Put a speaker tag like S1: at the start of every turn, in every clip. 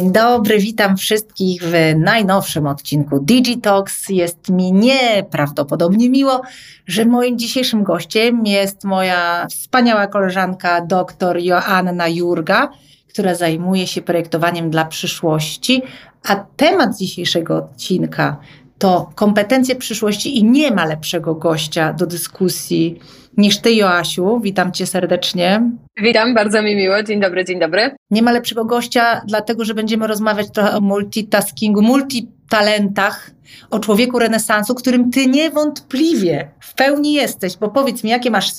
S1: Dzień dobry, witam wszystkich w najnowszym odcinku Digitalks. Jest mi nieprawdopodobnie miło, że moim dzisiejszym gościem jest moja wspaniała koleżanka dr Joanna Jurga, która zajmuje się projektowaniem dla przyszłości, a temat dzisiejszego odcinka to kompetencje przyszłości i nie ma lepszego gościa do dyskusji niż ty, Joasiu. Witam cię serdecznie.
S2: Witam, bardzo mi miło. Dzień dobry, dzień dobry.
S1: Nie ma lepszego gościa, dlatego że będziemy rozmawiać trochę o multitaskingu, multitalentach, o człowieku renesansu, którym ty niewątpliwie w pełni jesteś, bo powiedz mi, jakie masz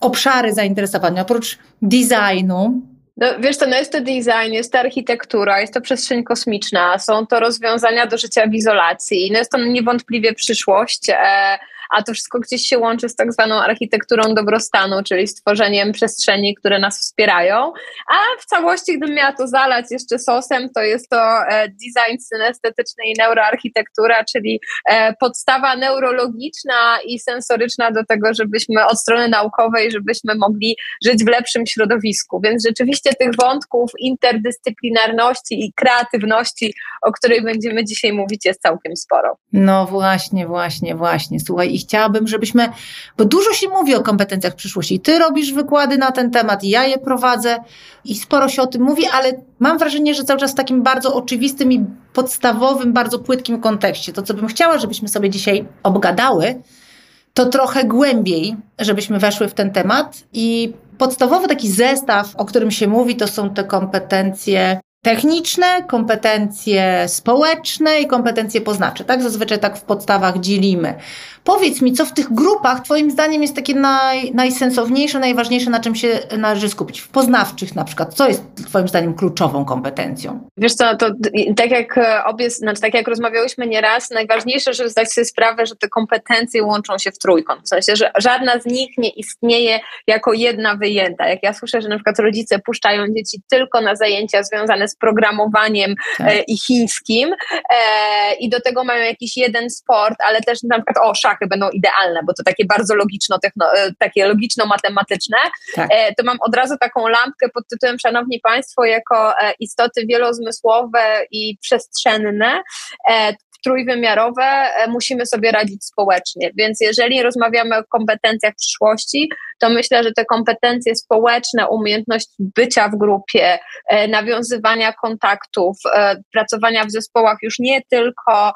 S1: obszary zainteresowania oprócz designu,
S2: no, wiesz to no jest to design, jest to architektura, jest to przestrzeń kosmiczna, są to rozwiązania do życia w izolacji, no jest to niewątpliwie przyszłość. E, a to wszystko gdzieś się łączy z tak zwaną architekturą dobrostanu, czyli stworzeniem przestrzeni, które nas wspierają, a w całości, gdybym miała to zalać jeszcze sosem, to jest to e, design synestetyczny i neuroarchitektura, czyli e, podstawa neurologiczna i sensoryczna do tego, żebyśmy od strony naukowej, żebyśmy mogli żyć w lepszym środowisku. Więc rzeczywiście tych wątków interdyscyplinarności i kreatywności, o której będziemy dzisiaj mówić, jest całkiem sporo.
S1: No właśnie, właśnie, właśnie. Słuchaj, i chciałabym, żebyśmy, bo dużo się mówi o kompetencjach przyszłości. Ty robisz wykłady na ten temat, ja je prowadzę i sporo się o tym mówi, ale mam wrażenie, że cały czas w takim bardzo oczywistym i podstawowym, bardzo płytkim kontekście. To, co bym chciała, żebyśmy sobie dzisiaj obgadały, to trochę głębiej, żebyśmy weszły w ten temat i podstawowy taki zestaw, o którym się mówi, to są te kompetencje techniczne, kompetencje społeczne i kompetencje poznawcze. Tak zazwyczaj tak w podstawach dzielimy. Powiedz mi, co w tych grupach Twoim zdaniem jest takie naj, najsensowniejsze, najważniejsze, na czym się należy skupić? W poznawczych na przykład. Co jest Twoim zdaniem kluczową kompetencją?
S2: Wiesz co, to tak jak e, obie, znaczy tak jak rozmawiałyśmy nieraz, najważniejsze, żeby zdać sobie sprawę, że te kompetencje łączą się w trójkąt. W sensie, że żadna z nich nie istnieje jako jedna wyjęta. Jak ja słyszę, że na przykład rodzice puszczają dzieci tylko na zajęcia związane z programowaniem tak. e, i chińskim e, i do tego mają jakiś jeden sport, ale też na przykład o, szach szachy będą idealne, bo to takie bardzo logiczno, e, takie logiczno-matematyczne, tak. To mam od razu taką lampkę pod tytułem Szanowni Państwo, jako istoty wielozmysłowe i przestrzenne, trójwymiarowe, musimy sobie radzić społecznie. Więc jeżeli rozmawiamy o kompetencjach przyszłości, to myślę, że te kompetencje społeczne, umiejętność bycia w grupie, e, nawiązywania kontaktów, e, pracowania w zespołach już nie tylko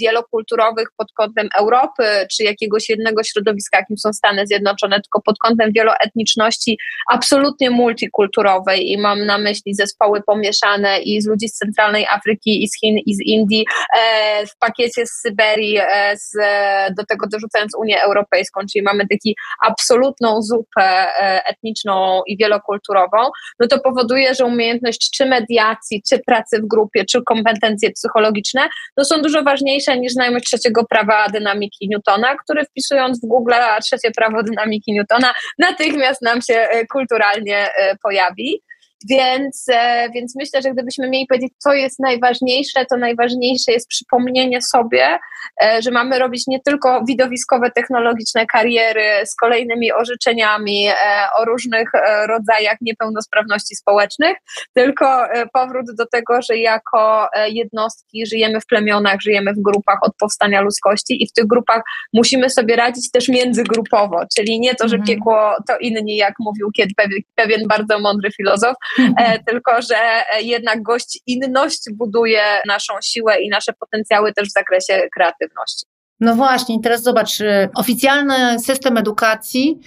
S2: wielokulturowych pod kątem Europy czy jakiegoś jednego środowiska, jakim są Stany Zjednoczone, tylko pod kątem wieloetniczności, absolutnie multikulturowej. I mam na myśli zespoły pomieszane i z ludzi z centralnej Afryki, i z Chin, i z Indii, E, w pakiecie z Syberii, e, z, do tego dorzucając Unię Europejską, czyli mamy taki absolutną zupę e, etniczną i wielokulturową, no to powoduje, że umiejętność czy mediacji, czy pracy w grupie, czy kompetencje psychologiczne, no są dużo ważniejsze niż znajomość trzeciego prawa dynamiki Newtona, który wpisując w Google trzecie prawo dynamiki Newtona natychmiast nam się kulturalnie pojawi. Więc, e, więc myślę, że gdybyśmy mieli powiedzieć, co jest najważniejsze, to najważniejsze jest przypomnienie sobie, e, że mamy robić nie tylko widowiskowe, technologiczne kariery z kolejnymi orzeczeniami e, o różnych rodzajach niepełnosprawności społecznych, tylko powrót do tego, że jako jednostki żyjemy w plemionach, żyjemy w grupach od powstania ludzkości i w tych grupach musimy sobie radzić też międzygrupowo, czyli nie to, że mhm. piekło to inni, jak mówił kiedy pewien bardzo mądry filozof, tylko że e, jednak gościnność buduje naszą siłę i nasze potencjały też w zakresie kreatywności.
S1: No właśnie, teraz zobacz, y, oficjalny system edukacji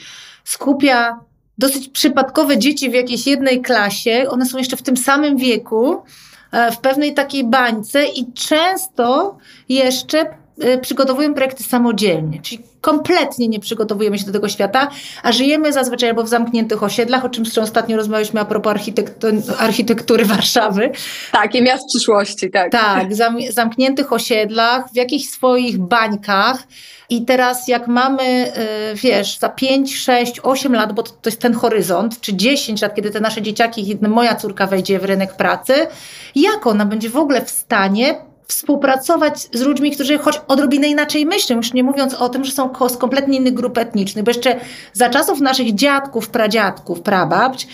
S1: skupia dosyć przypadkowe dzieci w jakiejś jednej klasie, one są jeszcze w tym samym wieku, e, w pewnej takiej bańce i często jeszcze przygotowują projekty samodzielnie, czyli kompletnie nie przygotowujemy się do tego świata, a żyjemy zazwyczaj albo w zamkniętych osiedlach, o czym ostatnio rozmawialiśmy a propos architektury Warszawy.
S2: Tak, i miast przyszłości, tak.
S1: Tak, zam zamkniętych osiedlach, w jakichś swoich bańkach. I teraz jak mamy, y, wiesz, za 5, 6, 8 lat, bo to, to jest ten horyzont, czy 10 lat, kiedy te nasze dzieciaki, moja córka wejdzie w rynek pracy, jak ona będzie w ogóle w stanie współpracować z ludźmi, którzy choć odrobinę inaczej myślą, już nie mówiąc o tym, że są z kompletnie innych grup etnicznych, bo jeszcze za czasów naszych dziadków, pradziadków, prababć,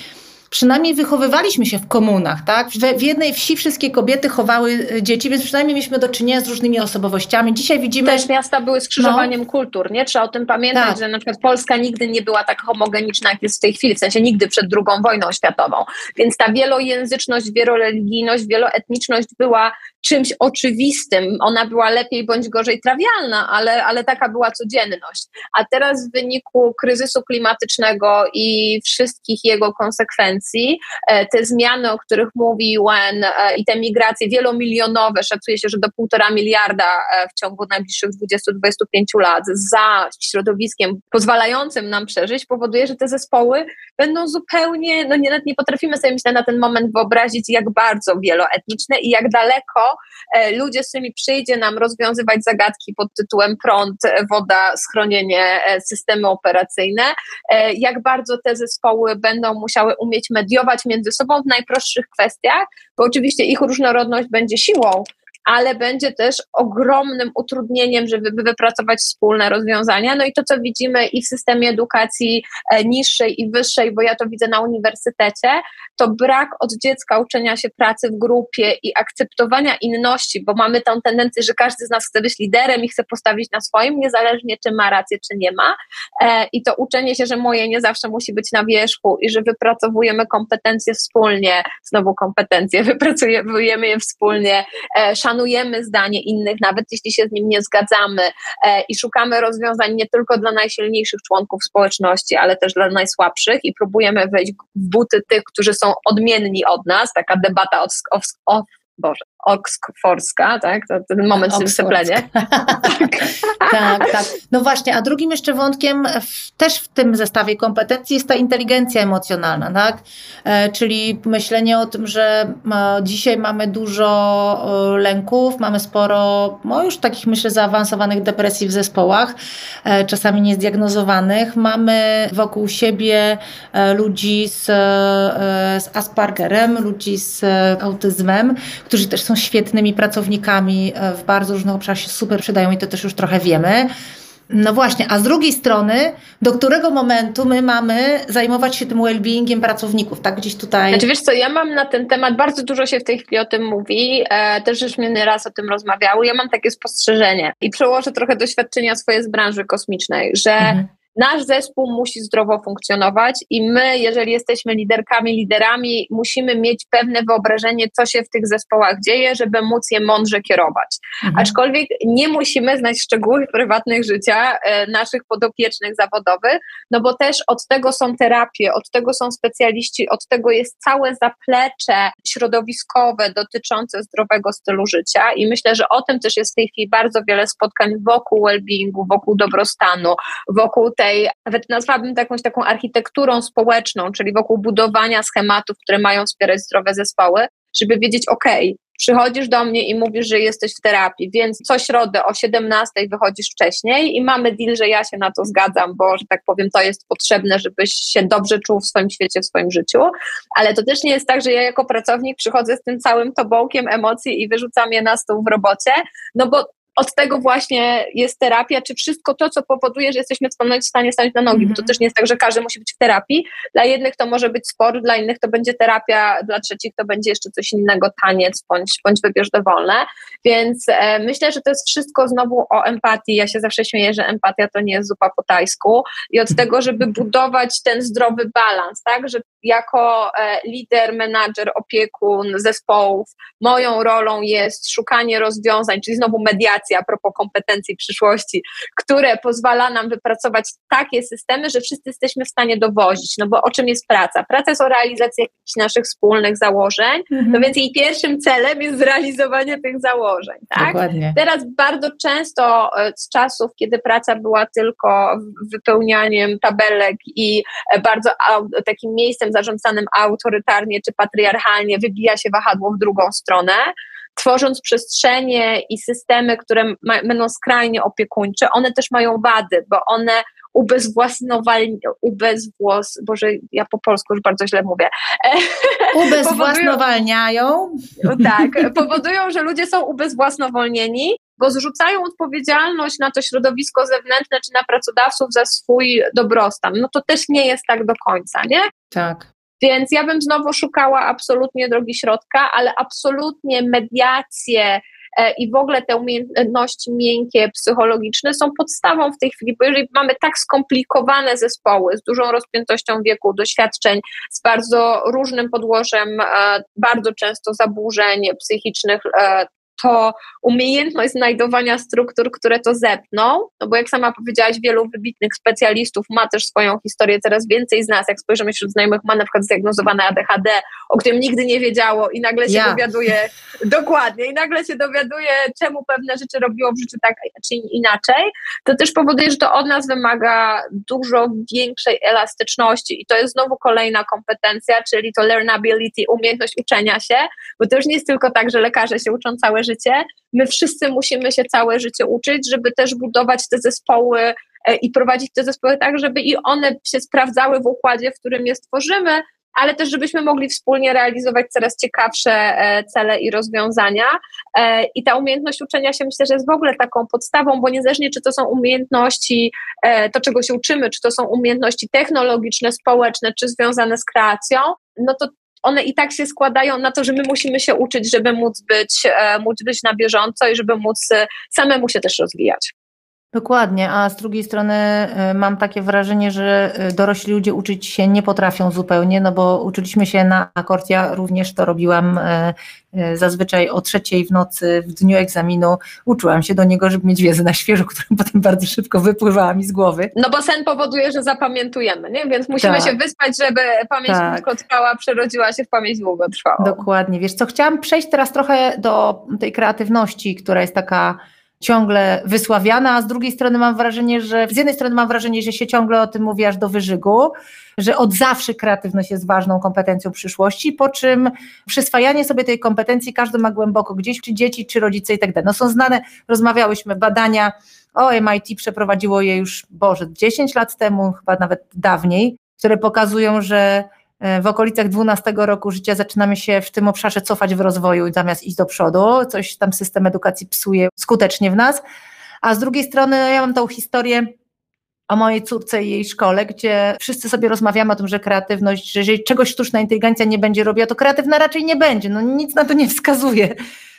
S1: przynajmniej wychowywaliśmy się w komunach, tak? W, w jednej wsi wszystkie kobiety chowały y, dzieci, więc przynajmniej mieliśmy do czynienia z różnymi osobowościami. Dzisiaj widzimy...
S2: Też miasta były skrzyżowaniem no. kultur, nie? Trzeba o tym pamiętać, tak. że na przykład Polska nigdy nie była tak homogeniczna, jak jest w tej chwili, w sensie nigdy przed II wojną światową. Więc ta wielojęzyczność, wieloreligijność, wieloetniczność była czymś oczywistym. Ona była lepiej bądź gorzej trawialna, ale, ale taka była codzienność. A teraz w wyniku kryzysu klimatycznego i wszystkich jego konsekwencji, e, te zmiany, o których mówi UN e, i te migracje wielomilionowe, szacuje się, że do półtora miliarda e, w ciągu najbliższych 20-25 lat za środowiskiem pozwalającym nam przeżyć, powoduje, że te zespoły będą zupełnie, no nie, nie potrafimy sobie myślę na ten moment wyobrazić, jak bardzo wieloetniczne i jak daleko E, ludzie, z którymi przyjdzie nam rozwiązywać zagadki pod tytułem prąd, woda, schronienie, e, systemy operacyjne, e, jak bardzo te zespoły będą musiały umieć mediować między sobą w najprostszych kwestiach, bo oczywiście ich różnorodność będzie siłą, ale będzie też ogromnym utrudnieniem, żeby wypracować wspólne rozwiązania. No i to, co widzimy i w systemie edukacji e, niższej i wyższej, bo ja to widzę na uniwersytecie, to brak od dziecka uczenia się pracy w grupie i akceptowania inności, bo mamy tą tendencję, że każdy z nas chce być liderem i chce postawić na swoim, niezależnie czy ma rację, czy nie ma. E, I to uczenie się, że moje nie zawsze musi być na wierzchu i że wypracowujemy kompetencje wspólnie, znowu kompetencje, wypracujemy je wspólnie, e, szanujemy zdanie innych, nawet jeśli się z nim nie zgadzamy e, i szukamy rozwiązań nie tylko dla najsilniejszych członków społeczności, ale też dla najsłabszych i próbujemy wejść w buty tych, którzy są odmienni od nas, taka debata od, of, of, Boże, Oxforska, tak? To, ten moment w syplenie.
S1: tak, tak. No właśnie, a drugim jeszcze wątkiem w, też w tym zestawie kompetencji jest ta inteligencja emocjonalna, tak? E, czyli myślenie o tym, że e, dzisiaj mamy dużo e, lęków, mamy sporo, no już takich myślę zaawansowanych depresji w zespołach, e, czasami niezdiagnozowanych. Mamy wokół siebie e, ludzi z, e, z Aspergerem, ludzi z autyzmem, którzy też są świetnymi pracownikami e, w bardzo różnych obszarach, się super przydają i to też już trochę wiemy. No właśnie, a z drugiej strony, do którego momentu my mamy zajmować się tym well-beingiem pracowników, tak gdzieś tutaj?
S2: Znaczy wiesz co, ja mam na ten temat, bardzo dużo się w tej chwili o tym mówi, e, też już mnie raz o tym rozmawiały, ja mam takie spostrzeżenie i przełożę trochę doświadczenia swoje z branży kosmicznej, że mhm Nasz zespół musi zdrowo funkcjonować i my, jeżeli jesteśmy liderkami, liderami, musimy mieć pewne wyobrażenie, co się w tych zespołach dzieje, żeby móc je mądrze kierować. Mhm. Aczkolwiek nie musimy znać szczegółów prywatnych życia e, naszych podopiecznych zawodowych, no bo też od tego są terapie, od tego są specjaliści, od tego jest całe zaplecze środowiskowe dotyczące zdrowego stylu życia i myślę, że o tym też jest w tej chwili bardzo wiele spotkań wokół well-beingu, wokół dobrostanu, wokół tej, nawet nazwałabym jakąś taką architekturą społeczną, czyli wokół budowania schematów, które mają wspierać zdrowe zespoły, żeby wiedzieć, ok, przychodzisz do mnie i mówisz, że jesteś w terapii, więc co środę o 17 wychodzisz wcześniej i mamy deal, że ja się na to zgadzam, bo, że tak powiem, to jest potrzebne, żebyś się dobrze czuł w swoim świecie, w swoim życiu, ale to też nie jest tak, że ja jako pracownik przychodzę z tym całym tobołkiem emocji i wyrzucam je na stół w robocie, no bo od tego właśnie jest terapia, czy wszystko to, co powoduje, że jesteśmy w stanie stanąć na nogi, mm -hmm. bo to mhm. też nie jest tak, że każdy musi być w terapii. Dla jednych to może być sport, dla innych to będzie terapia, dla trzecich to będzie jeszcze coś innego, taniec, bądź, bądź wybierz dowolne. Więc e, myślę, że to jest wszystko znowu o empatii. Ja się zawsze śmieję, że empatia to nie jest zupa po tajsku i od tego, żeby budować ten zdrowy balans, tak, że jako e, lider, menadżer, opiekun zespołów, moją rolą jest szukanie rozwiązań, czyli znowu mediacja a propos kompetencji przyszłości, które pozwala nam wypracować takie systemy, że wszyscy jesteśmy w stanie dowozić. No bo o czym jest praca? Praca jest o realizacji jakichś naszych wspólnych założeń, mhm. no więc jej pierwszym celem jest zrealizowanie tych założeń. Tak? Dokładnie. Teraz bardzo często e, z czasów, kiedy praca była tylko wypełnianiem tabelek i e, bardzo takim miejscem zarządzanym autorytarnie czy patriarchalnie, wybija się wahadło w drugą stronę tworząc przestrzenie i systemy, które ma, będą skrajnie opiekuńcze, one też mają wady, bo one ubezwłasnowalniają, ubezwłos, Boże, ja po polsku już bardzo źle mówię.
S1: Ubezwłasnowalniają?
S2: tak, powodują, że ludzie są ubezwłasnowolnieni, bo zrzucają odpowiedzialność na to środowisko zewnętrzne czy na pracodawców za swój dobrostan. No to też nie jest tak do końca, nie?
S1: Tak.
S2: Więc ja bym znowu szukała absolutnie drogi środka, ale absolutnie mediacje, E, i w ogóle te umiejętności miękkie, psychologiczne są podstawą w tej chwili, bo jeżeli mamy tak skomplikowane zespoły z dużą rozpiętością wieku, doświadczeń, z bardzo różnym podłożem, e, bardzo często zaburzeń psychicznych, e, to umiejętność znajdowania struktur, które to zepną, no bo jak sama powiedziałaś, wielu wybitnych specjalistów ma też swoją historię, coraz więcej z nas, jak spojrzymy wśród znajomych, ma na przykład zdiagnozowane ADHD, o którym nigdy nie wiedziało i nagle się ja. dowiaduje, dokładnie, i nagle się dowiaduje, czemu pewne rzeczy robiło w życiu tak czy inaczej, to też powoduje, że to od nas wymaga dużo większej elastyczności i to jest znowu kolejna kompetencja, czyli to learnability, umiejętność uczenia się, bo to już nie jest tylko tak, że lekarze się uczą całe życie, życie. My wszyscy musimy się całe życie uczyć, żeby też budować te zespoły e, i prowadzić te zespoły tak, żeby i one się sprawdzały w układzie, w którym je stworzymy, ale też żebyśmy mogli wspólnie realizować coraz ciekawsze e, cele i rozwiązania. E, I ta umiejętność uczenia się myślę, że jest w ogóle taką podstawą, bo niezależnie czy to są umiejętności, to czego się uczymy, czy to są umiejętności technologiczne, społeczne, czy związane z kreacją, no to one i tak się składają na to, że my musimy się uczyć, żeby móc być, e, móc być na bieżąco i żeby móc e, samemu się też rozwijać.
S1: Dokładnie, a z drugiej strony e, mam takie wrażenie, że dorośli ludzie uczyć się nie potrafią zupełnie, no bo uczyliśmy się na akord, ja również to robiłam E, zazwyczaj o trzeciej w nocy w dniu egzaminu uczyłam się do niego, żeby mieć wiedzę na świeżo, która potem bardzo szybko wypływała mi z głowy.
S2: No bo sen powoduje, że zapamiętujemy, nie? więc musimy tak. się wyspać, żeby pamięć tak. krótkotrwała przerodziła się w pamięć długotrwałą.
S1: Dokładnie, wiesz co, chciałam przejść teraz trochę do tej kreatywności, która jest taka ciągle wysławiana, a z drugiej strony mam wrażenie, że z jednej strony mam wrażenie, że się ciągle o tym mówi aż do wyżygu, że od zawsze kreatywność jest ważną kompetencją przyszłości, po czym przyswajanie sobie tej kompetencji każdy ma głęboko gdzieś, czy dzieci, czy rodzice i tak dalej. No są znane, rozmawiałyśmy, badania, o MIT przeprowadziło je już, Boże, 10 lat temu, chyba nawet dawniej, które pokazują, że w okolicach 12 roku życia zaczynamy się w tym obszarze cofać w rozwoju zamiast iść do przodu. Coś tam system edukacji psuje skutecznie w nas. A z drugiej strony no ja mam tą historię o mojej córce i jej szkole, gdzie wszyscy sobie rozmawiamy o tym, że kreatywność, że jeżeli czegoś sztuczna inteligencja nie będzie robiła, to kreatywna raczej nie będzie. No nic na to nie wskazuje,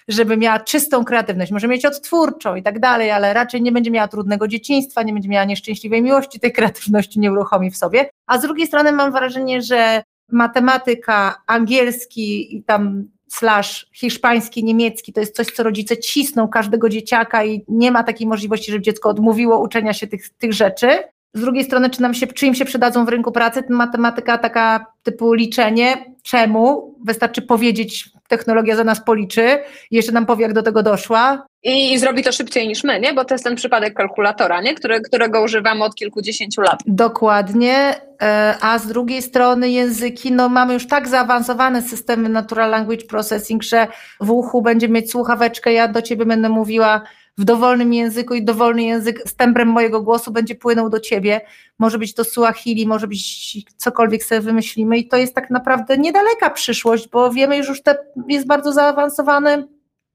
S1: żeby miała czystą kreatywność. Może mieć odtwórczą i tak dalej, ale raczej nie będzie miała trudnego dzieciństwa, nie będzie miała nieszczęśliwej miłości, tej kreatywności nie uruchomi w sobie. A z drugiej strony mam wrażenie, że matematyka, angielski i tam slash hiszpański, niemiecki, to jest coś, co rodzice cisną każdego dzieciaka i nie ma takiej możliwości, żeby dziecko odmówiło uczenia się tych, tych rzeczy. Z drugiej strony, czy, nam się, czy im się przydadzą w rynku pracy, matematyka taka typu liczenie, czemu? Wystarczy powiedzieć, technologia za nas policzy jeszcze nam powie, jak do tego doszła.
S2: I, I, zrobi to szybciej niż my, nie? Bo to jest ten przypadek kalkulatora, nie? Którego używamy od kilkudziesięciu lat.
S1: Dokładnie. E, a z drugiej strony języki, no mamy już tak zaawansowane systemy Natural Language Processing, że w uchu będzie mieć słuchaweczkę, ja do ciebie będę mówiła w dowolnym języku i dowolny język z tembrem mojego głosu będzie płynął do ciebie. Może być to Suahili, może być cokolwiek sobie wymyślimy i to jest tak naprawdę niedaleka przyszłość, bo wiemy już, że jest bardzo zaawansowany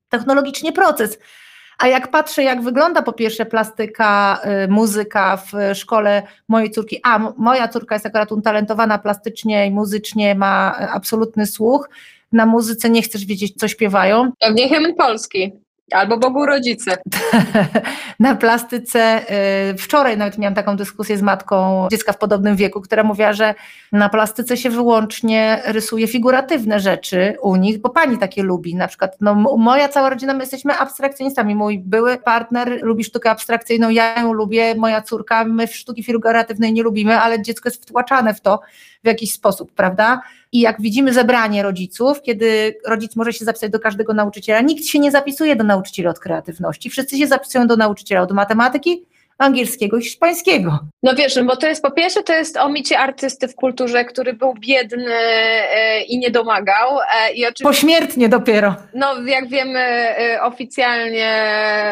S1: technologicznie proces. A jak patrzę, jak wygląda po pierwsze plastyka, y, muzyka w szkole mojej córki, a moja córka jest akurat utalentowana plastycznie i muzycznie, ma absolutny słuch, na muzyce nie chcesz wiedzieć, co śpiewają.
S2: Pewnie hymn polski. Albo Bogu rodzice.
S1: na plastyce. Y, wczoraj nawet miałam taką dyskusję z matką dziecka w podobnym wieku, która mówiła, że na plastyce się wyłącznie rysuje figuratywne rzeczy u nich, bo pani takie lubi. Na przykład no, moja cała rodzina, my jesteśmy abstrakcjonistami. Mój były partner lubi sztukę abstrakcyjną, ja ją lubię, moja córka, my sztuki figuratywnej nie lubimy, ale dziecko jest wtłaczane w to w jakiś sposób, prawda? I jak widzimy zebranie rodziców, kiedy rodzic może się zapisać do każdego nauczyciela, nikt się nie zapisuje do nauczyciela od kreatywności, wszyscy się zapisują do nauczyciela od matematyki, angielskiego i hiszpańskiego.
S2: No wiesz, no bo to jest po pierwsze, to jest o micie artysty w kulturze, który był biedny e, i nie domagał.
S1: E, I oczywiście, Pośmiertnie dopiero.
S2: No jak wiemy e, oficjalnie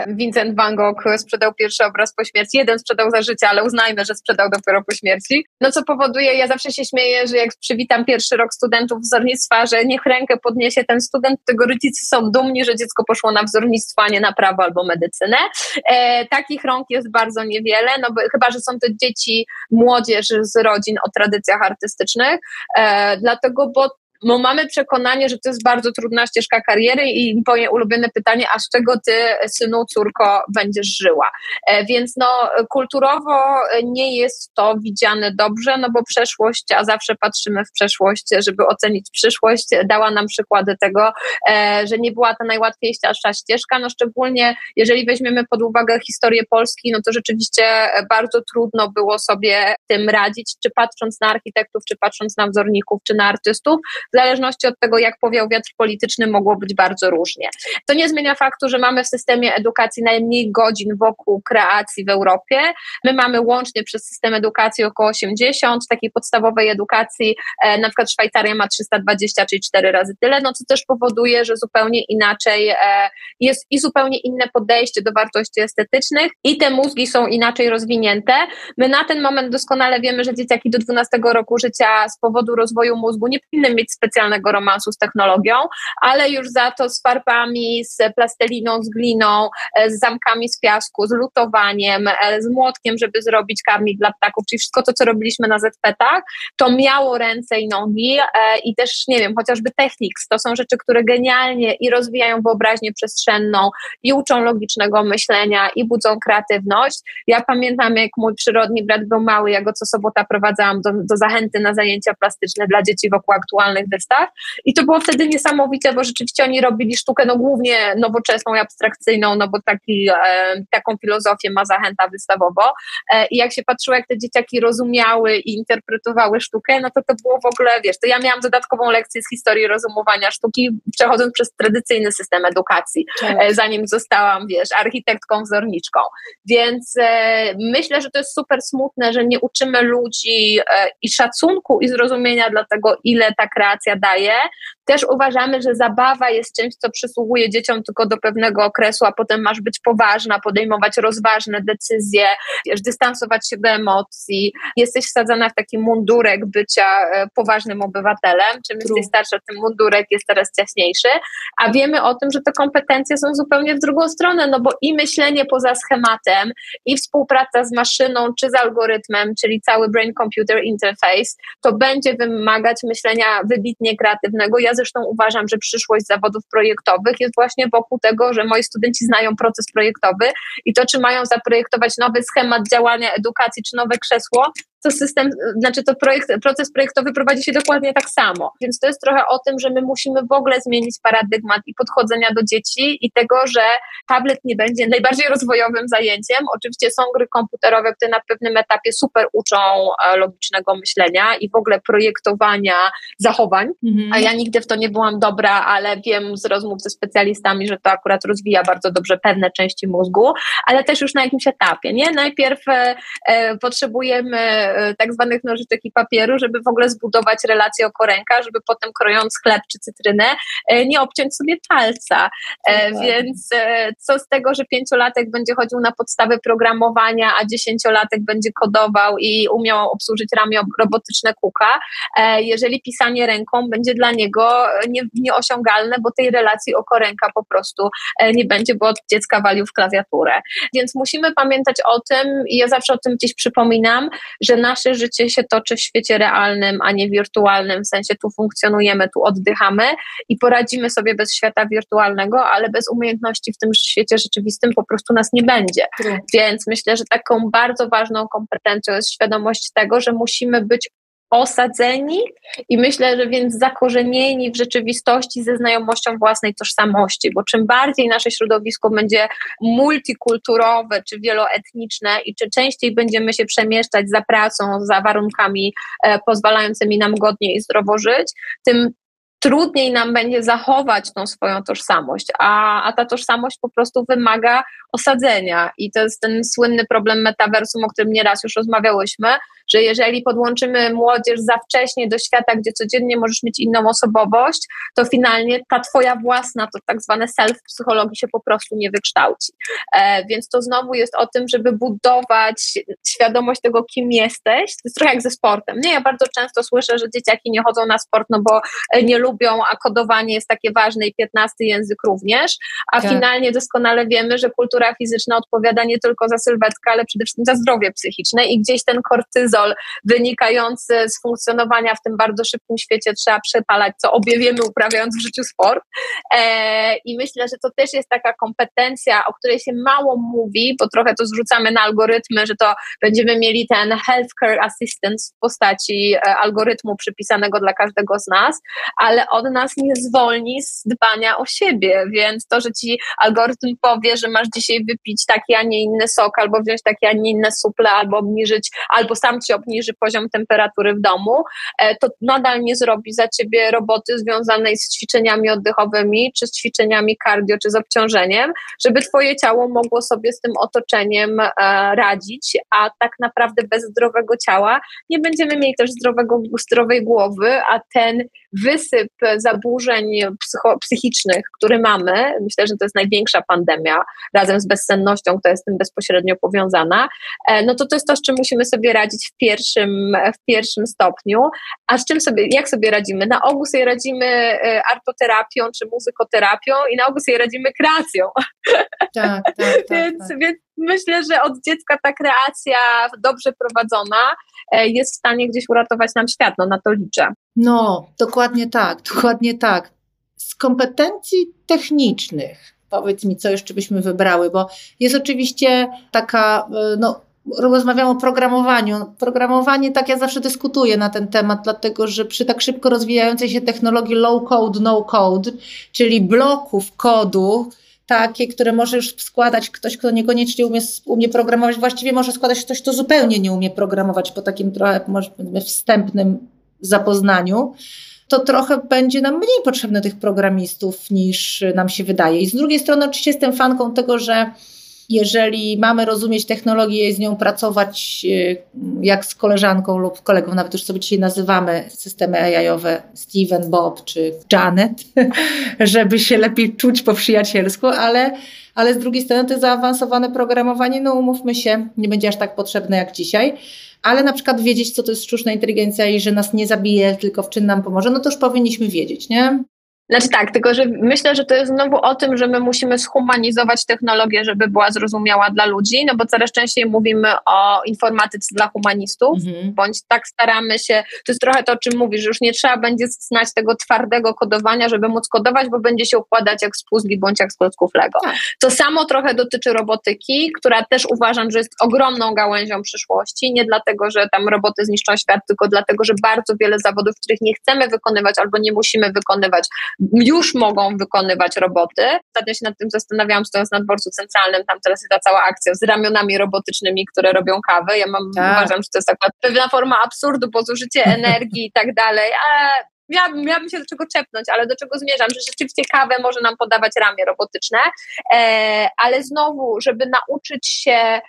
S2: Vincent van Gogh sprzedał pierwszy obraz po śmierci. Jeden sprzedał za życia, ale uznajmy, że sprzedał dopiero po śmierci. No co powoduje, ja zawsze się śmieję, że jak przywitam pierwszy rok studentów wzornictwa, że niech rękę podniesie ten student, tego rodzice są dumni, że dziecko poszło na wzornictwo, a nie na prawo albo medycynę. E, takich rąk jest bardzo bardzo niewiele, no bo chyba, że są to dzieci, młodzież z rodzin o tradycjach artystycznych, e, dlatego, bo bo mamy przekonanie, że to jest bardzo trudna ścieżka kariery i moje ulubione pytanie, a z czego ty, synu, córko, będziesz żyła? E, więc no, kulturowo nie jest to widziane dobrze, no bo przeszłość, a zawsze patrzymy w przeszłość, żeby ocenić przyszłość, dała nam przykłady tego, e, że nie była to najłatwiejsza ścieżka, no szczególnie jeżeli weźmiemy pod uwagę historię Polski, no to rzeczywiście bardzo trudno było sobie tym radzić, czy patrząc na architektów, czy patrząc na wzorników, czy na artystów, w zależności od tego, jak powiał wiatr polityczny, mogło być bardzo różnie. To nie zmienia faktu, że mamy w systemie edukacji najmniej godzin wokół kreacji w Europie. My mamy łącznie przez system edukacji około 80, takiej podstawowej edukacji, e, na przykład Szwajcaria ma 320, czyli 4 razy tyle, no co też powoduje, że zupełnie inaczej e, jest i zupełnie inne podejście do wartości estetycznych i te mózgi są inaczej rozwinięte. My na ten moment doskonale wiemy, że dzieciaki do 12 roku życia z powodu rozwoju mózgu nie powinny mieć specjalnego romansu z technologią, ale już za to z farbami, z plasteliną, z gliną, e, z zamkami z piasku, z lutowaniem, e, z młotkiem, żeby zrobić karmik dla ptaków, czyli wszystko to, co robiliśmy na ZP-tach, to miało ręce i nogi e, i też, nie wiem, chociażby Technics, to są rzeczy, które genialnie i rozwijają wyobraźnię przestrzenną i uczą logicznego myślenia i budzą kreatywność. Ja pamiętam, jak mój przyrodni brat był mały, ja go co sobota prowadzałam do, do zachęty na zajęcia plastyczne dla dzieci wokół aktualnych wystaw. I to było wtedy niesamowite, bo rzeczywiście oni robili sztukę no głównie nowoczesną i abstrakcyjną, no bo taki, e, taką filozofię ma zachęta wystawowo. E, I jak się patrzyło, jak te dzieciaki rozumiały i interpretowały sztukę, no to to było w ogóle, wiesz, to ja miałam dodatkową lekcję z historii rozumowania sztuki, przechodząc przez tradycyjny system edukacji, tak. e, zanim zostałam, wiesz, architektką, wzorniczką. Więc e, myślę, że to jest super smutne, że nie uczymy ludzi e, i szacunku i zrozumienia dla tego, ile ta kreacja daje. Też uważamy, że zabawa jest czymś, co przysługuje dzieciom tylko do pewnego okresu, a potem masz być poważna, podejmować rozważne decyzje, wiesz, dystansować się do emocji. Jesteś wsadzana w taki mundurek bycia e, poważnym obywatelem. Czym jesteś starsza, tym mundurek jest coraz ciaśniejszy, a wiemy o tym, że te kompetencje są zupełnie w drugą stronę, no bo i myślenie poza schematem, i współpraca z maszyną, czy z algorytmem, czyli cały brain-computer interface, to będzie wymagać myślenia wybitnie kreatywnego. Ja zresztą uważam, że przyszłość zawodów projektowych jest właśnie wokół tego, że moi studenci znają proces projektowy i to, czy mają zaprojektować nowy schemat działania edukacji, czy nowe krzesło, to system, znaczy to projekt, proces projektowy prowadzi się dokładnie tak samo. Więc to jest trochę o tym, że my musimy w ogóle zmienić paradygmat i podchodzenia do dzieci i tego, że tablet nie będzie najbardziej rozwojowym zajęciem. Oczywiście są gry komputerowe, które na pewnym etapie super uczą e, logicznego myślenia i w ogóle projektowania zachowań, mhm. a ja nigdy w to nie byłam dobra, ale wiem z rozmów ze specjalistami, że to akurat rozwija bardzo dobrze pewne części mózgu, ale też już na jakimś etapie, nie? Najpierw e, e potrzebujemy tak zwanych nożyczek i papieru, żeby w ogóle zbudować relację oko ręka, żeby potem krojąc chleb czy cytrynę e, nie obciąć sobie palca. E, więc co z tego, że pięciolatek będzie chodził na podstawy programowania, a dziesięciolatek będzie kodował i umiał obsłużyć ramię robotyczne kuka, jeżeli pisanie ręką będzie dla niego nie, nieosiągalne, bo tej relacji oko ręka po prostu nie będzie, bo od dziecka walił w klawiaturę. Więc musimy pamiętać o tym i ja zawsze o tym gdzieś przypominam, że nasze życie się toczy w świecie realnym, a nie wirtualnym, w sensie tu funkcjonujemy, tu oddychamy i poradzimy sobie bez świata wirtualnego, ale bez umiejętności w tym świecie rzeczywistym po prostu nas nie będzie. Więc myślę, że taką bardzo ważną kompetencją jest świadomość tego, że musimy być osadzeni i myślę, że więc zakorzenieni w rzeczywistości ze znajomością własnej tożsamości, bo czym bardziej nasze środowisko będzie multikulturowe czy wieloetniczne i czy częściej będziemy się przemieszczać za pracą, za warunkami e, pozwalającymi nam godnie i zdrowo żyć, tym trudniej nam będzie zachować tą swoją tożsamość, a, a ta tożsamość po prostu wymaga osadzenia. I to jest ten słynny problem metaversum, o którym nieraz już rozmawiałyśmy, że jeżeli podłączymy młodzież za wcześnie do świata, gdzie codziennie możesz mieć inną osobowość, to finalnie ta twoja własna, to tak zwane self psychologii się po prostu nie wykształci. E, więc to znowu jest o tym, żeby budować świadomość tego, kim jesteś. To jest trochę jak ze sportem. Nie, ja bardzo często słyszę, że dzieciaki nie chodzą na sport, no bo nie lubią, a kodowanie jest takie ważne i piętnasty język również, a tak. finalnie doskonale wiemy, że kultura fizyczna odpowiada nie tylko za sylwetkę, ale przede wszystkim za zdrowie psychiczne i gdzieś ten kortyzol wynikający z funkcjonowania w tym bardzo szybkim świecie trzeba przepalać, co obie wiemy uprawiając w życiu sport. E, I myślę, że to też jest taka kompetencja, o której się mało mówi, bo trochę to zrzucamy na algorytmy, że to będziemy mieli ten healthcare assistance w postaci e, algorytmu przypisanego dla każdego z nas, ale od nas nie zwolni z dbania o siebie, więc to, że ci algorytm powie, że masz dzisiaj wypić taki, a nie inny sok, albo wziąć takie, a nie inne suple, albo obniżyć, albo sam ci obniży poziom temperatury w domu, e, to nadal nie zrobi za ciebie roboty związanej z ćwiczeniami oddechowymi, czy z ćwiczeniami cardio, czy z obciążeniem, żeby twoje ciało mogło sobie z tym otoczeniem e, radzić, a tak naprawdę bez zdrowego ciała. Nie będziemy mieli też zdrowego, zdrowej głowy, a ten wysyp zaburzeń psycho, psychicznych, który mamy, myślę, że to jest największa pandemia razem z bezsennością, która jest z tym bezpośrednio powiązana, e, no to to jest to, z czym musimy sobie radzić w pierwszym, w pierwszym stopniu. A z czym sobie, jak sobie radzimy? Na ogół sobie radzimy e, artoterapią czy muzykoterapią i na ogół sobie radzimy kreacją.
S1: Tak, tak, tak,
S2: więc,
S1: tak.
S2: więc myślę, że od dziecka ta kreacja dobrze prowadzona e, jest w stanie gdzieś uratować nam świat, no na to liczę.
S1: No, dokładnie tak, dokładnie tak. Z kompetencji technicznych, powiedz mi, co jeszcze byśmy wybrały, bo jest oczywiście taka, e, no, rozmawiam o programowaniu. Programowanie, tak ja zawsze dyskutuję na ten temat, dlatego że przy tak szybko rozwijającej się technologii low code, no code, czyli bloków kodu, takie, które może już składać ktoś, kto niekoniecznie umie, umie programować, właściwie może składać ktoś, kto zupełnie nie umie programować po takim trochę może wstępnym zapoznaniu, to trochę będzie nam mniej potrzebne tych programistów niż nam się wydaje. I z drugiej strony oczywiście jestem fanką tego, że jeżeli mamy rozumieć technologię i z nią pracować y, jak z koleżanką lub kolegą, nawet już sobie dzisiaj nazywamy systemy AI-owe Steven, Bob czy Janet, żeby się lepiej czuć po przyjacielsku, ale, ale z drugiej strony to zaawansowane programowanie, no umówmy się, nie będzie aż tak potrzebne jak dzisiaj ale na przykład wiedzieć, co to jest sztuczna inteligencja i że nas nie zabije, tylko w czym nam pomoże, no to już powinniśmy wiedzieć, nie?
S2: Znaczy tak, tylko że myślę, że to jest znowu o tym, że my musimy zhumanizować technologię, żeby była zrozumiała dla ludzi, no bo coraz częściej mówimy o informatyce dla humanistów, mhm. bądź tak staramy się, to jest trochę to, o czym mówisz, że już nie trzeba będzie znać tego twardego kodowania, żeby móc kodować, bo będzie się układać jak z puzli, bądź jak z klocków Lego. Tak. To samo trochę dotyczy robotyki, która też uważam, że jest ogromną gałęzią przyszłości, nie dlatego, że tam roboty zniszczą świat, tylko dlatego, że bardzo wiele zawodów, których nie chcemy wykonywać albo nie musimy wykonywać, już mogą wykonywać roboty. Ostatnio się nad tym zastanawiałam, stojąc na dworcu centralnym, tam teraz jest ta cała akcja z ramionami robotycznymi, które robią kawę. Ja mam, tak. uważam, że to jest taka pewna forma absurdu, bo zużycie energii i tak dalej, ale miałabym, miałabym się do czego czepnąć, ale do czego zmierzam, że rzeczywiście kawę może nam podawać ramię robotyczne, e, ale znowu, żeby nauczyć się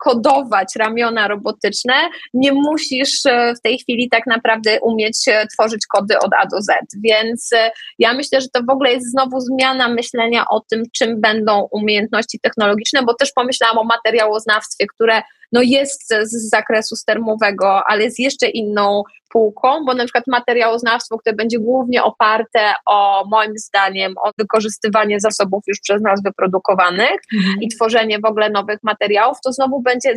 S2: kodować ramiona robotyczne, nie musisz e, w tej chwili tak naprawdę umieć e, tworzyć kody od A do Z. Więc ja myślę, że to w ogóle jest znowu zmiana myślenia o tym, czym będą umiejętności technologiczne, bo też pomyślałam o materiałoznawstwie, które no jest z zakresu stermowego, ale jest jeszcze inną półką, bo na przykład materiałoznawstwo, które będzie głównie oparte o, moim zdaniem, o wykorzystywanie zasobów już przez nas wyprodukowanych mhm. i tworzenie w ogóle nowych materiałów, to znowu będzie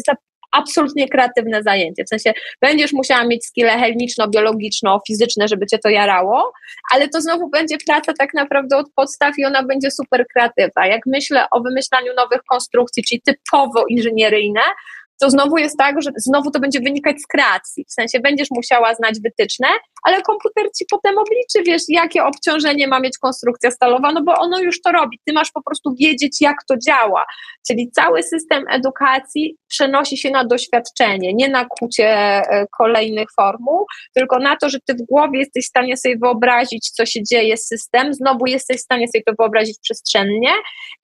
S2: absolutnie kreatywne zajęcie. W sensie będziesz musiała mieć skille chemiczno-biologiczno-fizyczne, żeby cię to jarało, ale to znowu będzie praca tak naprawdę od podstaw i ona będzie super kreatywna. Jak myślę o wymyślaniu nowych konstrukcji, czyli typowo inżynieryjne, to znowu jest tak, że znowu to będzie wynikać z kreacji. W sensie będziesz musiała znać wytyczne, ale komputer ci potem obliczy, wiesz, jakie obciążenie ma mieć konstrukcja stalowa, no bo ono już to robi. Ty masz po prostu wiedzieć, jak to działa. Czyli cały system edukacji przenosi się na doświadczenie, nie na kucie e, kolejnych formuł, tylko na to, że ty w głowie jesteś w stanie sobie wyobrazić, co się dzieje z system, znowu jesteś w stanie sobie to wyobrazić przestrzennie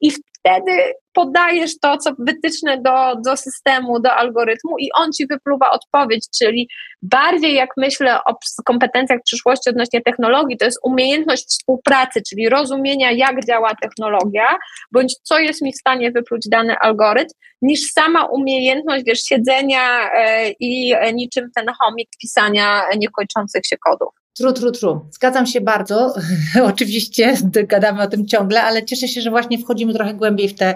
S2: i wtedy podajesz to, co wytyczne do, do systemu, do algorytmu i on ci wypluwa odpowiedź, czyli bardziej jak myślę o kompetencjach przyszłości odnośnie technologii, to jest umiejętność współpracy, czyli rozumienia, jak działa technologia, bądź co jest mi w stanie wypluć dany algorytm, niż sama umiejętność, wiesz, siedzenia e, i niczym ten chomik pisania niekończących się kodów.
S1: Tru, tru, tru. Zgadzam się bardzo. Oczywiście gadamy o tym ciągle, ale cieszę się, że właśnie wchodzimy trochę głębiej w te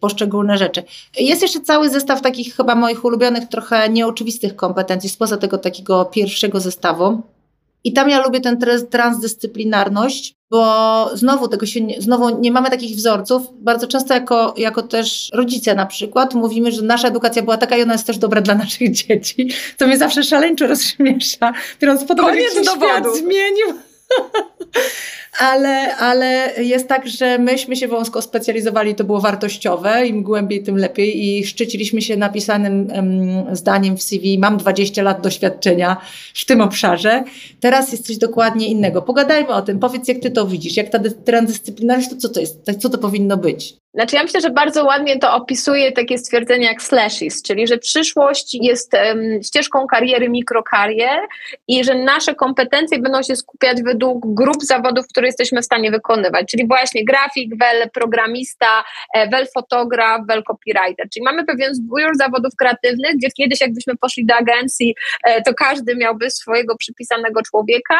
S1: poszczególne rzeczy. Jest jeszcze cały zestaw takich chyba moich ulubionych, trochę nieoczywistych kompetencji, spoza tego takiego pierwszego zestawu. I tam ja lubię tę transdyscyplinarność, bo znowu tego się nie, znowu nie mamy takich wzorców. Bardzo często jako, jako też rodzice na przykład mówimy, że nasza edukacja była taka i ona jest też dobra dla naszych dzieci. To mnie zawsze szaleńczo rozśmiesza, biorąc pod uwagę, jak się świat zmienił. ale, ale jest tak, że myśmy się wąsko specjalizowali, to było wartościowe, im głębiej, tym lepiej i szczyciliśmy się napisanym um, zdaniem w CV, mam 20 lat doświadczenia w tym obszarze. Teraz jest coś dokładnie innego. Pogadajmy o tym, powiedz jak ty to widzisz, jak ta transdyscyplinarność, to co to jest, co to powinno być?
S2: Znaczy ja myślę, że bardzo ładnie to opisuje takie stwierdzenie jak slashes, czyli że przyszłość jest um, ścieżką kariery, mikrokarier i że nasze kompetencje będą się skupiać według grup zawodów, które jesteśmy w stanie wykonywać, czyli właśnie grafik, wel programista, e, wel fotograf, wel copywriter, czyli mamy pewien zbiór zawodów kreatywnych, gdzie kiedyś jakbyśmy poszli do agencji, e, to każdy miałby swojego przypisanego człowieka,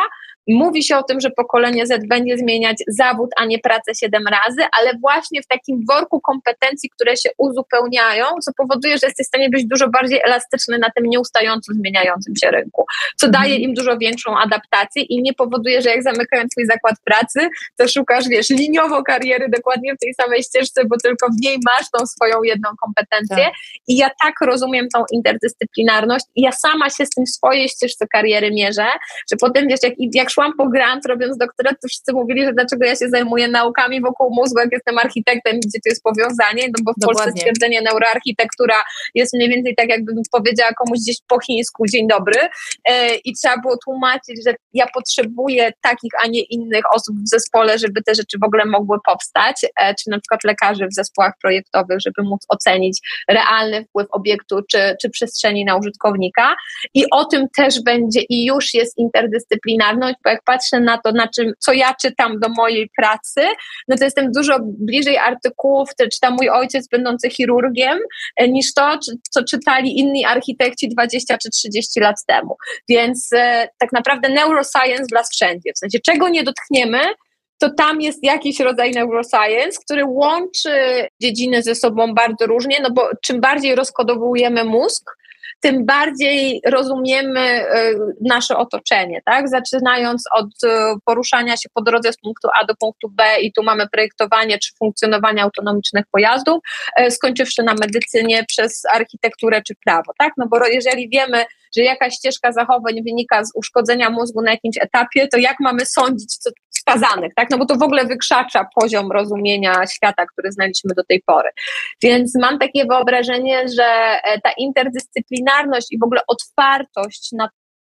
S2: Mówi się o tym, że pokolenie Z będzie zmieniać zawód, a nie pracę siedem razy, ale właśnie w takim worku kompetencji, które się uzupełniają, co powoduje, że jesteś w stanie być dużo bardziej elastyczny na tym nieustająco zmieniającym się rynku, co mhm. daje im dużo większą adaptację i nie powoduje, że jak zamykają twój zakład pracy, to szukasz, wiesz, liniowo kariery dokładnie w tej samej ścieżce, bo tylko w niej masz tą swoją jedną kompetencję. Tak. I ja tak rozumiem tą interdyscyplinarność i ja sama się z tym w swojej ścieżce kariery mierzę, że potem, wiesz, jak, jak szłam po grant robiąc doktorat, to wszyscy mówili, że dlaczego ja się zajmuję naukami wokół mózgu, jak jestem architektem, gdzie to jest powiązanie, no bo w Dokładnie. Polsce stwierdzenie neuroarchitektura jest mniej więcej tak, jakbym powiedziała komuś gdzieś po chińsku dzień dobry e, i trzeba było tłumaczyć, że ja potrzebuję takich, a nie innych osób w zespole, żeby te rzeczy w ogóle mogły powstać, e, czy na przykład lekarzy w zespołach projektowych, żeby móc ocenić realny wpływ obiektu czy, czy przestrzeni na użytkownika i o tym też będzie i już jest interdyscyplinarność, bo jak patrzę na to, na czym, co ja czytam do mojej pracy, no to jestem dużo bliżej artykułów, które czyta mój ojciec będący chirurgiem, e, niż to, co czytali inni architekci 20 czy 30 lat temu. Więc e, tak naprawdę neuroscience dla wszędzie. W sensie, czego nie dotkniemy, to tam jest jakiś rodzaj neuroscience, który łączy dziedziny ze sobą bardzo różnie, no bo czym bardziej rozkodowujemy mózg, tym bardziej rozumiemy e, nasze otoczenie, tak? Zaczynając od e, poruszania się po drodze z punktu A do punktu B i tu mamy projektowanie czy funkcjonowanie autonomicznych pojazdów, e, skończywszy na medycynie przez architekturę czy prawo, tak? No bo jeżeli wiemy, że jakaś ścieżka zachowań wynika z uszkodzenia mózgu na jakimś etapie, to jak mamy sądzić, co spazanych, tak? No bo to w ogóle wykrzacza poziom rozumienia świata, który znaliśmy do tej pory. Więc mam takie wyobrażenie, że e, ta interdyscyplinarność i w ogóle otwartość na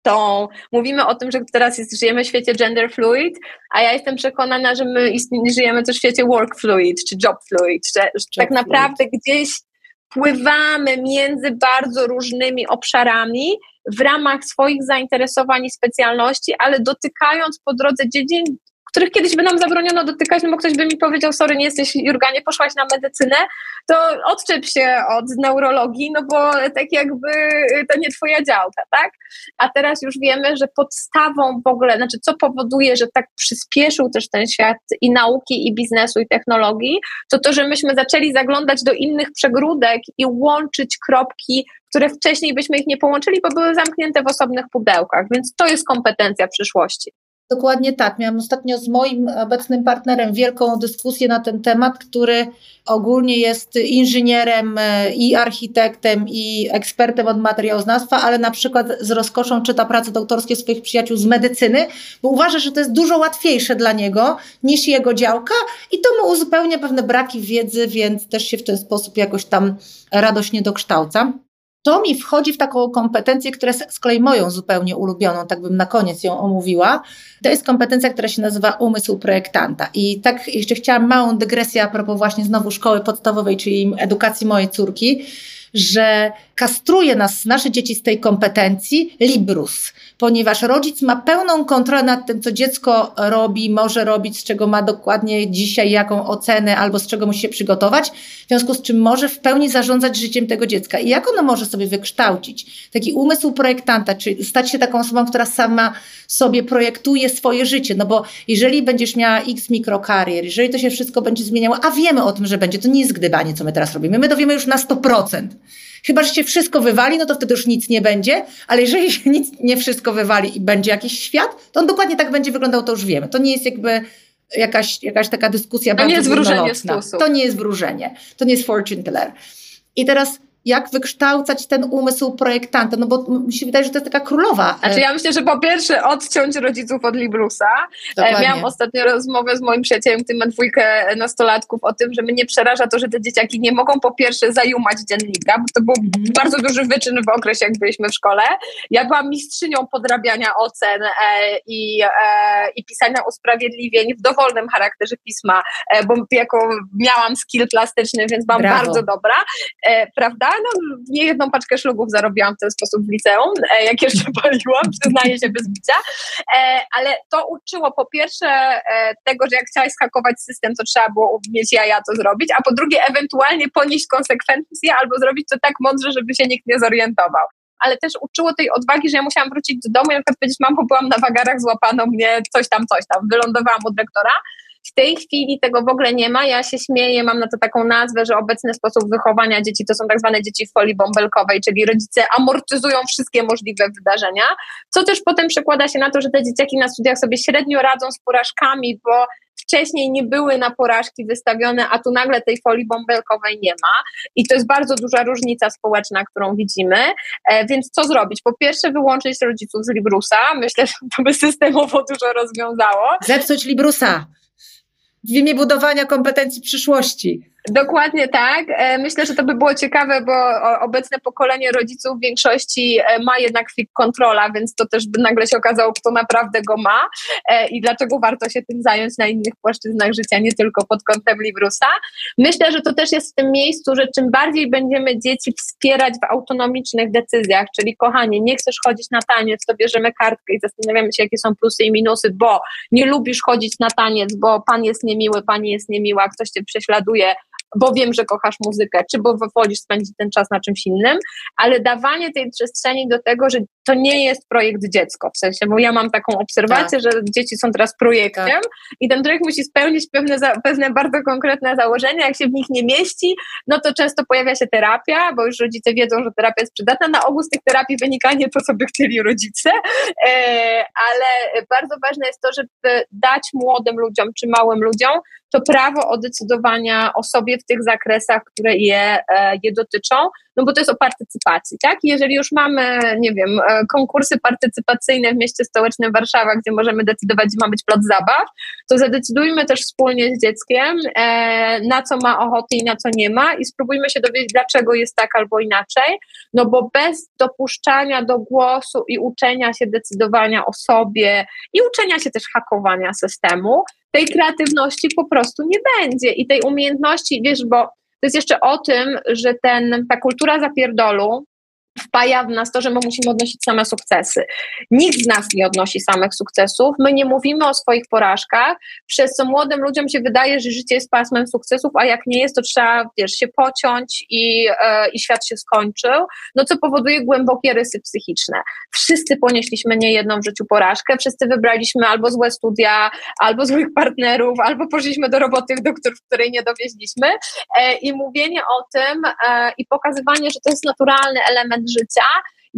S2: tą, mówimy o tym, że teraz jest, żyjemy w świecie gender fluid, a ja jestem przekonana, że my żyjemy też w świecie work fluid, czy job fluid, że, że tak naprawdę gdzieś pływamy między bardzo różnymi obszarami w ramach swoich zainteresowań i specjalności, ale dotykając po drodze dziedzin, których kiedyś by nam zabroniono dotykać, no bo ktoś by mi powiedział, sorry, nie jesteś Jurga, nie poszłaś na medycynę, to odczep się od neurologii, no bo tak jakby to nie twoja działka, tak? A teraz już wiemy, że podstawą w ogóle, znaczy co powoduje, że tak przyspieszył też ten świat i nauki, i biznesu, i technologii, to to, że myśmy zaczęli zaglądać do innych przegródek i łączyć kropki które wcześniej byśmy ich nie połączyli, bo były zamknięte w osobnych pudełkach, więc to jest kompetencja przyszłości.
S1: Dokładnie tak. Miałam ostatnio z moim obecnym partnerem wielką dyskusję na ten temat, który ogólnie jest inżynierem e, i architektem i ekspertem od materiałoznawstwa, ale na przykład z rozkoszą czyta prace doktorskie swoich przyjaciół z medycyny, bo uważa, że to jest dużo łatwiejsze dla niego niż jego działka i to mu uzupełnia pewne braki wiedzy, więc też się w ten sposób jakoś tam radośnie dokształca to mi wchodzi w taką kompetencję, która jest z kolei moją zupełnie ulubioną, tak bym na koniec ją omówiła. To jest kompetencja, która się nazywa umysł projektanta. I tak jeszcze chciałam małą dygresję a propos właśnie znowu szkoły podstawowej, czyli edukacji mojej córki że kastruje nas, nasze dzieci z tej kompetencji Librus, ponieważ rodzic ma pełną kontrolę nad tym, co dziecko robi, może robić, z czego ma dokładnie dzisiaj jaką ocenę albo z czego musi się przygotować, w związku z czym może w pełni zarządzać życiem tego dziecka. I jak ono może sobie wykształcić taki umysł projektanta, czyli stać się taką osobą, która sama sobie projektuje swoje życie, no bo jeżeli będziesz miała x mikrokarier, jeżeli to się wszystko będzie zmieniało, a wiemy o tym, że będzie, to nie jest gdybanie, co my teraz robimy, my dowiemy już na 100%. Chyba, że się wszystko wywali, no to wtedy już nic nie będzie, ale jeżeli się nic nie wszystko wywali i będzie jakiś świat, to on dokładnie tak będzie wyglądał, to już wiemy. To nie jest jakby jakaś, jakaś taka dyskusja
S2: to bardzo nie jest wróżenie
S1: To nie jest wróżenie, to nie jest fortune teller. I teraz jak wykształcać ten umysł projektanta, no bo mi się wydaje, że to jest taka królowa.
S2: Znaczy ja myślę, że po pierwsze odciąć rodziców od Librusa. E, Dokładnie. Miałam ostatnio rozmowę z moim przyjacielem, który ma dwójkę nastolatków, o tym, że mnie przeraża to, że te dzieciaki nie mogą po pierwsze zajumać dziennika, bo to był mhm. bardzo duży wyczyn w okresie, jak byliśmy w szkole. Ja byłam mistrzynią podrabiania ocen e, i, e, i pisania usprawiedliwień w dowolnym charakterze pisma, e, bo jako miałam skill plastyczny, więc byłam Brawo. bardzo dobra, e, prawda? No, nie jedną paczkę szlugów zarobiłam w ten sposób w liceum, e, jak jeszcze paliłam, przyznaję się bez bicia, e, ale to uczyło po pierwsze e, tego, że jak chciałaś skakować system, to trzeba było mieć jaja to zrobić, a po drugie ewentualnie ponieść konsekwencje albo zrobić to tak mądrze, żeby się nikt nie zorientował. Ale też uczyło tej odwagi, że ja musiałam wrócić do domu i na przykład powiedzieć, mam, bo byłam na wagarach, złapano mnie, coś tam, coś tam, wylądowałam od rektora, w tej chwili tego w ogóle nie ma. Ja się śmieję, mam na to taką nazwę, że obecny sposób wychowania dzieci to są tak zwane dzieci w folii bąbelkowej, czyli rodzice amortyzują wszystkie możliwe wydarzenia, co też potem przekłada się na to, że te dzieciaki na studiach sobie średnio radzą z porażkami, bo wcześniej nie były na porażki wystawione, a tu nagle tej folii bąbelkowej nie ma. I to jest bardzo duża różnica społeczna, którą widzimy. E, więc co zrobić? Po pierwsze, wyłączyć rodziców z Librusa. Myślę, że to by systemowo dużo rozwiązało.
S1: Zepsuć Librusa w imię budowania kompetencji przyszłości.
S2: Dokładnie tak. E, myślę, że to by było ciekawe, bo obecne pokolenie rodziców w większości e, ma jednak fit kontrola, więc to też by nagle się okazało, kto naprawdę go ma e, i dlaczego warto się tym zająć na innych płaszczyznach życia, nie tylko pod kątem Librusa. Myślę, że to też jest w tym miejscu, że czym bardziej będziemy dzieci wspierać w autonomicznych decyzjach, czyli kochanie, nie chcesz chodzić na taniec, to bierzemy kartkę i zastanawiamy się, jakie są plusy i minusy, bo nie lubisz chodzić na taniec, bo pan jest niemiły, pani jest niemiła, ktoś cię prześladuje, bo wiem, że kochasz muzykę, czy bo wolisz spędzić ten czas na czymś innym, ale dawanie tej przestrzeni do tego, że to nie jest projekt dziecko, w sensie, bo ja mam taką obserwację, tak. że dzieci są teraz projektem tak. i ten projekt musi spełnić pewne, pewne bardzo konkretne założenia, jak się w nich nie mieści, no to często pojawia się terapia, bo już rodzice wiedzą, że terapia jest przydatna, na ogół z tych terapii wynika nie to, co by chcieli rodzice, e, ale bardzo ważne jest to, żeby dać młodym ludziom, czy małym ludziom to prawo o decydowania o sobie w tych zakresach, które je, e, je dotyczą, no bo to jest o partycypacji, tak? Jeżeli już mamy, nie wiem, e, konkursy partycypacyjne w mieście stołecznym Warszawa, gdzie możemy decydować, gdzie ma być plac zabaw, to zadecydujmy też wspólnie z dzieckiem, e, na co ma ochotę i na co nie ma i spróbujmy się dowiedzieć, dlaczego jest tak albo inaczej, no bo bez dopuszczania do głosu i uczenia się decydowania o sobie i uczenia się też hakowania systemu, tej kreatywności po prostu nie będzie. I tej umiejętności, wiesz, bo to jest jeszcze o tym, że ten, ta kultura zapierdolu, wpaja w nas to, że my musimy odnosić same sukcesy. Nikt z nas nie odnosi samych sukcesów, my nie mówimy o swoich porażkach, przez co młodym ludziom się wydaje, że życie jest pasmem sukcesów, a jak nie jest, to trzeba, wiesz, się pociąć i, e, i świat się skończył, no co powoduje głębokie rysy psychiczne. Wszyscy ponieśliśmy niejedną w życiu porażkę, wszyscy wybraliśmy albo złe studia, albo złych partnerów, albo poszliśmy do roboty, do której nie dowieźliśmy e, i mówienie o tym e, i pokazywanie, że to jest naturalny element życia,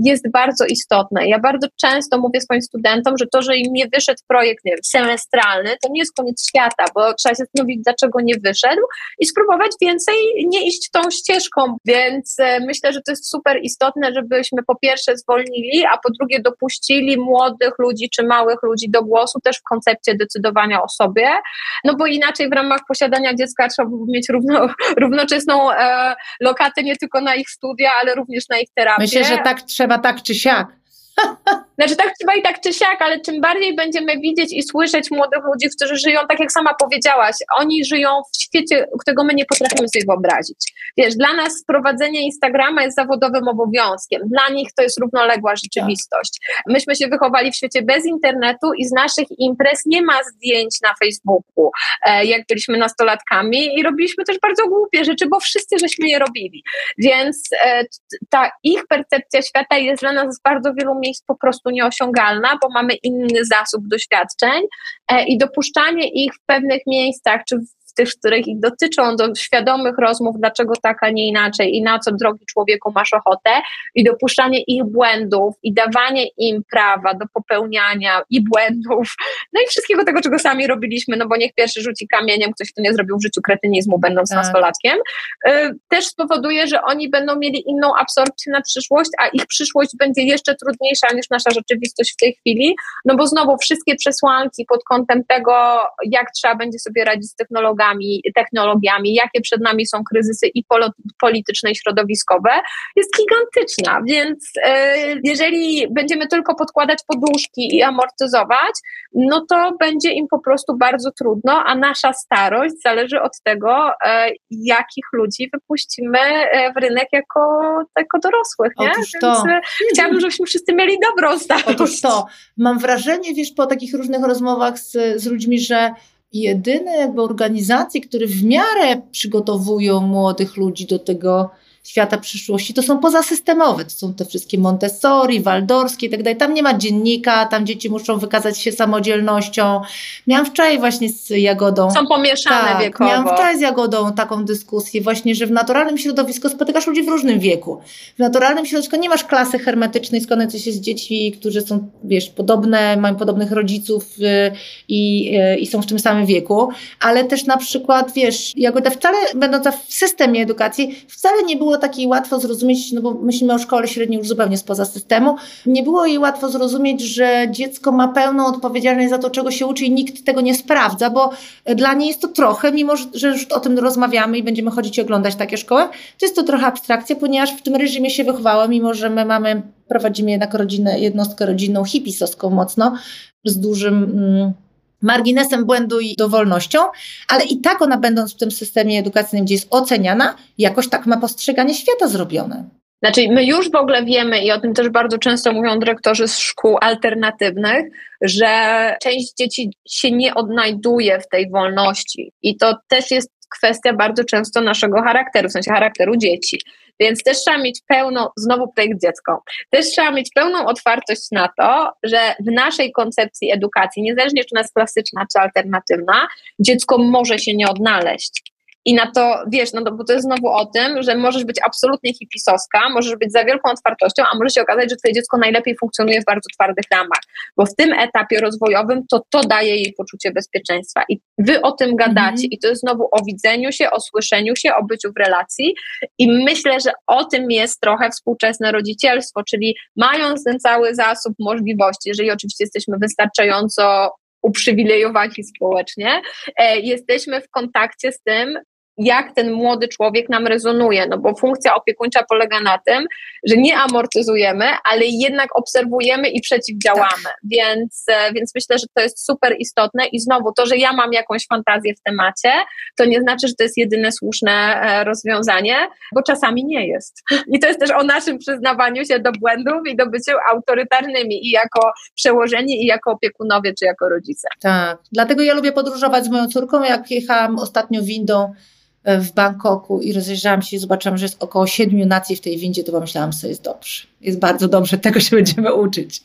S2: jest bardzo istotne. Ja bardzo często mówię swoim studentom, że to, że im nie wyszedł projekt nie wiem, semestralny, to nie jest koniec świata, bo trzeba się zastanowić, dlaczego nie wyszedł i spróbować więcej nie iść tą ścieżką. Więc e, myślę, że to jest super istotne, żebyśmy po pierwsze zwolnili, a po drugie dopuścili młodych ludzi czy małych ludzi do głosu też w koncepcie decydowania o sobie, no bo inaczej w ramach posiadania dziecka trzeba mieć równo, równoczesną e, lokatę nie tylko na ich studia, ale również na ich terapię.
S1: Myślę, że tak trzeba tak czy siak.
S2: Znaczy tak trzeba i tak czy siak, ale czym bardziej będziemy widzieć i słyszeć młodych ludzi, którzy żyją, tak jak sama powiedziałaś, oni żyją w świecie, którego my nie potrafimy sobie wyobrazić. Wiesz, dla nas prowadzenie Instagrama jest zawodowym obowiązkiem, dla nich to jest równoległa rzeczywistość. Myśmy się wychowali w świecie bez internetu i z naszych imprez nie ma zdjęć na Facebooku, e, jak byliśmy nastolatkami i robiliśmy też bardzo głupie rzeczy, bo wszyscy żeśmy je robili. Więc e, ta ich percepcja świata jest dla nas z bardzo wielu miejsc po prostu nieosiągalna, bo mamy inny zasób doświadczeń e, i dopuszczanie ich w pewnych miejscach, czy w tych, których ich dotyczą, do świadomych rozmów, dlaczego tak, a nie inaczej i na co, drogi człowieku, masz ochotę i dopuszczanie ich błędów i dawanie im prawa do popełniania i błędów, no i wszystkiego tego, czego sami robiliśmy, no bo niech pierwszy rzuci kamieniem ktoś, kto nie zrobił w życiu kretynizmu, będąc tak. nastolatkiem, y, też spowoduje, że oni będą mieli inną absorpcję na przyszłość, a ich przyszłość będzie jeszcze trudniejsza niż nasza rzeczywistość w tej chwili, no bo znowu wszystkie przesłanki pod kątem tego, jak trzeba będzie sobie radzić z technologiami, jakie przed nami są kryzysy i polityczne i środowiskowe, jest gigantyczna. Więc e, jeżeli będziemy tylko podkładać poduszki i amortyzować, no to będzie im po prostu bardzo trudno, a nasza starość zależy od tego, e, jakich ludzi wypuścimy e, w rynek jako, jako dorosłych. Nie? Otóż to. Więc chciałabym, żebyśmy wszyscy mieli dobrą starość.
S1: Otóż to. Mam wrażenie, wiesz, po takich różnych rozmowach z, z ludźmi, że jedyne jakby organizacje, które w miarę przygotowują młodych ludzi do tego, świata przyszłości, to są pozasystemowe. To są te wszystkie Montessori, Waldorskie i tak dalej. Tam nie ma dziennika, tam dzieci muszą wykazać się samodzielnością. Miałam wczoraj właśnie z Jagodą.
S2: Są pomieszane tak, wiekowo.
S1: Miałam wczoraj z Jagodą taką dyskusję właśnie, że w naturalnym środowisku spotykasz ludzi w różnym wieku. W naturalnym środowisku nie masz klasy hermetycznej składającej się z dzieci, którzy są, wiesz, podobne, mają podobnych rodziców y, i, y, i są w tym samym wieku, ale też na przykład, wiesz, Jagoda wcale, będąca w systemie edukacji, wcale nie było takiej łatwo zrozumieć, no bo myślimy o szkole średniej już zupełnie spoza systemu, nie było jej łatwo zrozumieć, że dziecko ma pełną odpowiedzialność za to, czego się uczy i nikt tego nie sprawdza, bo dla niej jest to trochę, mimo że już o tym rozmawiamy i będziemy chodzić i oglądać takie szkoły, to jest to trochę abstrakcja, ponieważ w tym reżimie się wychowałam, mimo że my mamy, prowadzimy jednak rodzinę, jednostkę rodzinną hipisowską mocno, z dużym... Mm, marginesem błędu i dowolnością, ale i tak ona będąc w tym systemie edukacyjnym, gdzie jest oceniana, jakoś tak ma postrzeganie świata zrobione.
S2: Znaczy, my już w ogóle wiemy, i o tym też bardzo często mówią dyrektorzy z szkół alternatywnych, że część dzieci się nie odnajduje w tej wolności. I to też jest kwestia bardzo często naszego charakteru, w sensie charakteru dzieci. Więc też trzeba mieć pełną, znowu projekt dziecko, też trzeba mieć pełną otwartość na to, że w naszej koncepcji edukacji, niezależnie czy ona jest klasyczna, czy alternatywna, dziecko może się nie odnaleźć. I na to, wiesz, no to, bo to jest znowu o tym, że możesz być absolutnie hipisowska, możesz być za wielką otwartością, a może się okazać, że twoje dziecko najlepiej funkcjonuje w bardzo twardych ramach. Bo w tym etapie rozwojowym to to daje jej poczucie bezpieczeństwa. I wy o tym gadacie. Mhm. I to jest znowu o widzeniu się, o słyszeniu się, o byciu w relacji. I myślę, że o tym jest trochę współczesne rodzicielstwo, czyli mając ten cały zasób możliwości, jeżeli oczywiście jesteśmy wystarczająco uprzywilejowani społecznie, e, jesteśmy w kontakcie z tym, jak ten młody człowiek nam rezonuje, no bo funkcja opiekuńcza polega na tym, że nie amortyzujemy, ale jednak obserwujemy i przeciwdziałamy, tak. więc, e, więc myślę, że to jest super istotne i znowu to, że ja mam jakąś fantazję w temacie, to nie znaczy, że to jest jedyne słuszne e, rozwiązanie, bo czasami nie jest. I to jest też o naszym przyznawaniu się do błędów i do byciu autorytarnymi i jako przełożeni, i jako opiekunowie, czy jako rodzice.
S1: Tak, dlatego ja lubię podróżować z moją córką, jak jechałam ostatnio windą w Bangkoku i rozejrzałam się i zobaczyłam, że jest około siedmiu nacji w tej windzie, to pomyślałam sobie, jest dobrze. Jest bardzo dobrze, tego się będziemy uczyć.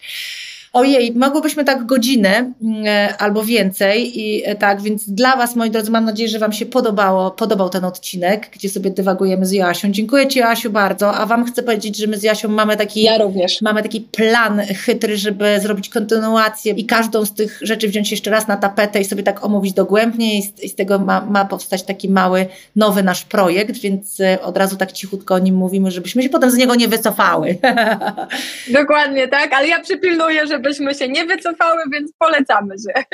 S1: Ojej, mogłybyśmy tak godzinę e, albo więcej i e, tak, więc dla Was, moi drodzy, mam nadzieję, że Wam się podobało, podobał ten odcinek, gdzie sobie dywagujemy z Joasią. Dziękuję Ci, Joasiu, bardzo, a Wam chcę powiedzieć, że my z Jasią mamy taki,
S2: ja również.
S1: mamy taki plan chytry, żeby zrobić kontynuację i każdą z tych rzeczy wziąć jeszcze raz na tapetę i sobie tak omówić dogłębnie i z, i z tego ma, ma powstać taki mały, nowy nasz projekt, więc e, od razu tak cichutko o nim mówimy, żebyśmy się potem z niego nie wycofały.
S2: Dokładnie tak, ale ja przypilnuję, żebyśmy się nie wycofały, więc polecamy się.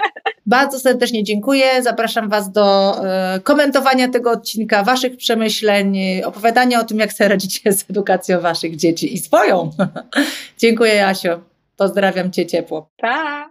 S1: Bardzo serdecznie dziękuję. Zapraszam Was do e, komentowania tego odcinka, Waszych przemyśleń, opowiadania o tym, jak sobie radzicie z edukacją Waszych dzieci i swoją. dziękuję, Jasio. Pozdrawiam Cię ciepło.
S2: Pa!